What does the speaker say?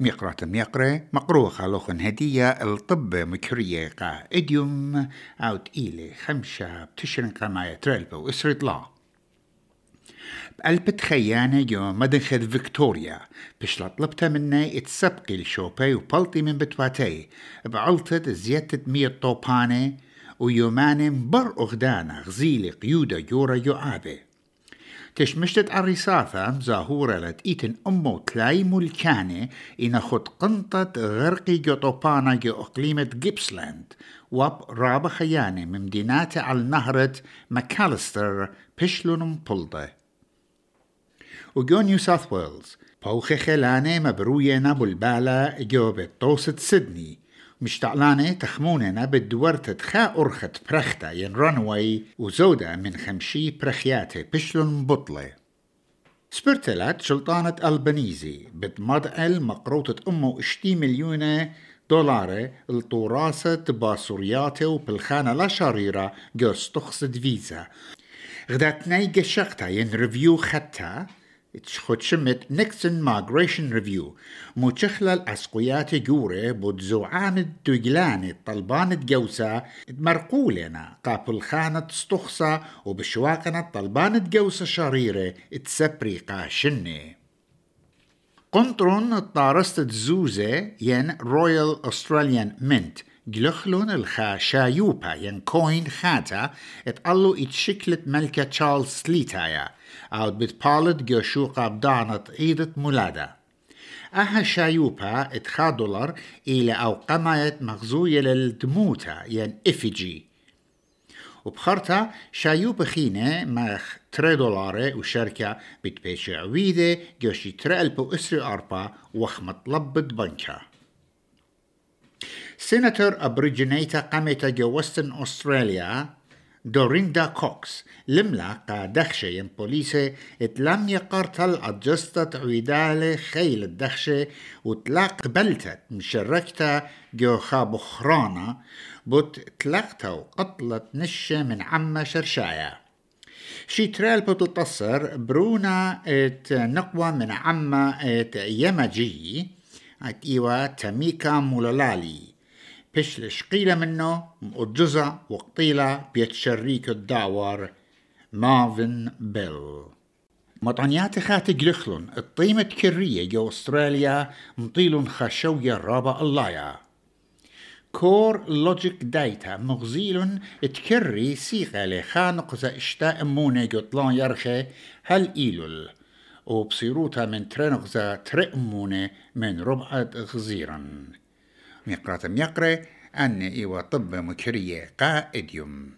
ميقرة ميقرة مقروة خالوخن هدية الطب مكرية قا إديوم أوت إيلي خمشة بتشرن قماية ترلبة وإسرد لا. بقلبت خيانة جو مدنخد فيكتوريا بشلا طلبتها مني اتسبقي لشوبي وبلطي من بتواتي بعلطت زيادة مية طوبانة ويومان بر أغدانا غزيلي قيودة يورا يعابي تشمشتت الرصافة زاهورة لتقيتن أمو تلاي ملكانة إن خد قنطة غرقي جوطوبانا جو أقليمة جيبسلاند واب رابع خيانة من مدينات على نهرة ماكالستر بشلون بلده. وجو نيو ساوث ويلز بوخي خلانة مبروية نابو البالة جو بتوسط سيدني مشتعلانة تخموننا بدورت تخا أرخت برختا ين رانوي وزودة من خمشي برخياتي بشلون بطلة. سبرتلات شلطانة ألبانيزي بتمضعل مقروطة أمه اشتي مليونة دولار الطوراسة باسورياتي وبالخانة لا شريرة جوز تخصد فيزا غداتني قشقتا ين ريفيو خدتها خود شمت نيكسون مايجريشن ريفيو مو تشخلل أسقيات جوري بود زوعان الدجلان طلبان جوسا مرقولنا قابل خانة استخصى وبشواقنا طلبان جوسا شريرة. تسبري قاشني قنطرون طارست زوزة ين رويال أستراليان منت جلخلون الخا شايوبا ين كوين خاتا اتقلو اتشكلت ملكة تشارلز سليتايا أو بتبالد جوشوقا بدانت ايدة مولادة أها شايوبا اتخا دولار إلى أو قمايت مغزوية للدموتا ين افجي وبخرتها شايوبا خينة مخ تري دولار وشركة بتبيش عويدة جوشي تري ألبو اسري أربا وخمت لبد بنكا سيناتور أبريجينيتا قامت جو وستن أستراليا دوريندا كوكس لملا دخشة ين بوليسة اتلم يقرتل أجستت عويدالة خيل الدخشة وتلاق قبلتت مشركتا جو خابخرانا بوت تلقتا وقتلت نشة من عمة شرشايا شي ترال بتتصر برونا ات نقوى من عمة ات يمجي ات ايوا تميكا مولالالي. بشلش قيلة منه مؤجزة وقطيلة بيت شريك الدعوار مارفن بيل. مطعنيات خاتي جلخلون الطيمة كرية جو أستراليا مطيلون خشوية رابا اللايا. كور لوجيك دايتا مغزيل تكري سيغة لخانق زا اشتاء مونة جطلان يرخي هل إيلول. وبصيروتا من ترنق زا ترئمونة من ربعة غزيرا. ميقرات ميقرة أن إيوا طب مكرية قائد يوم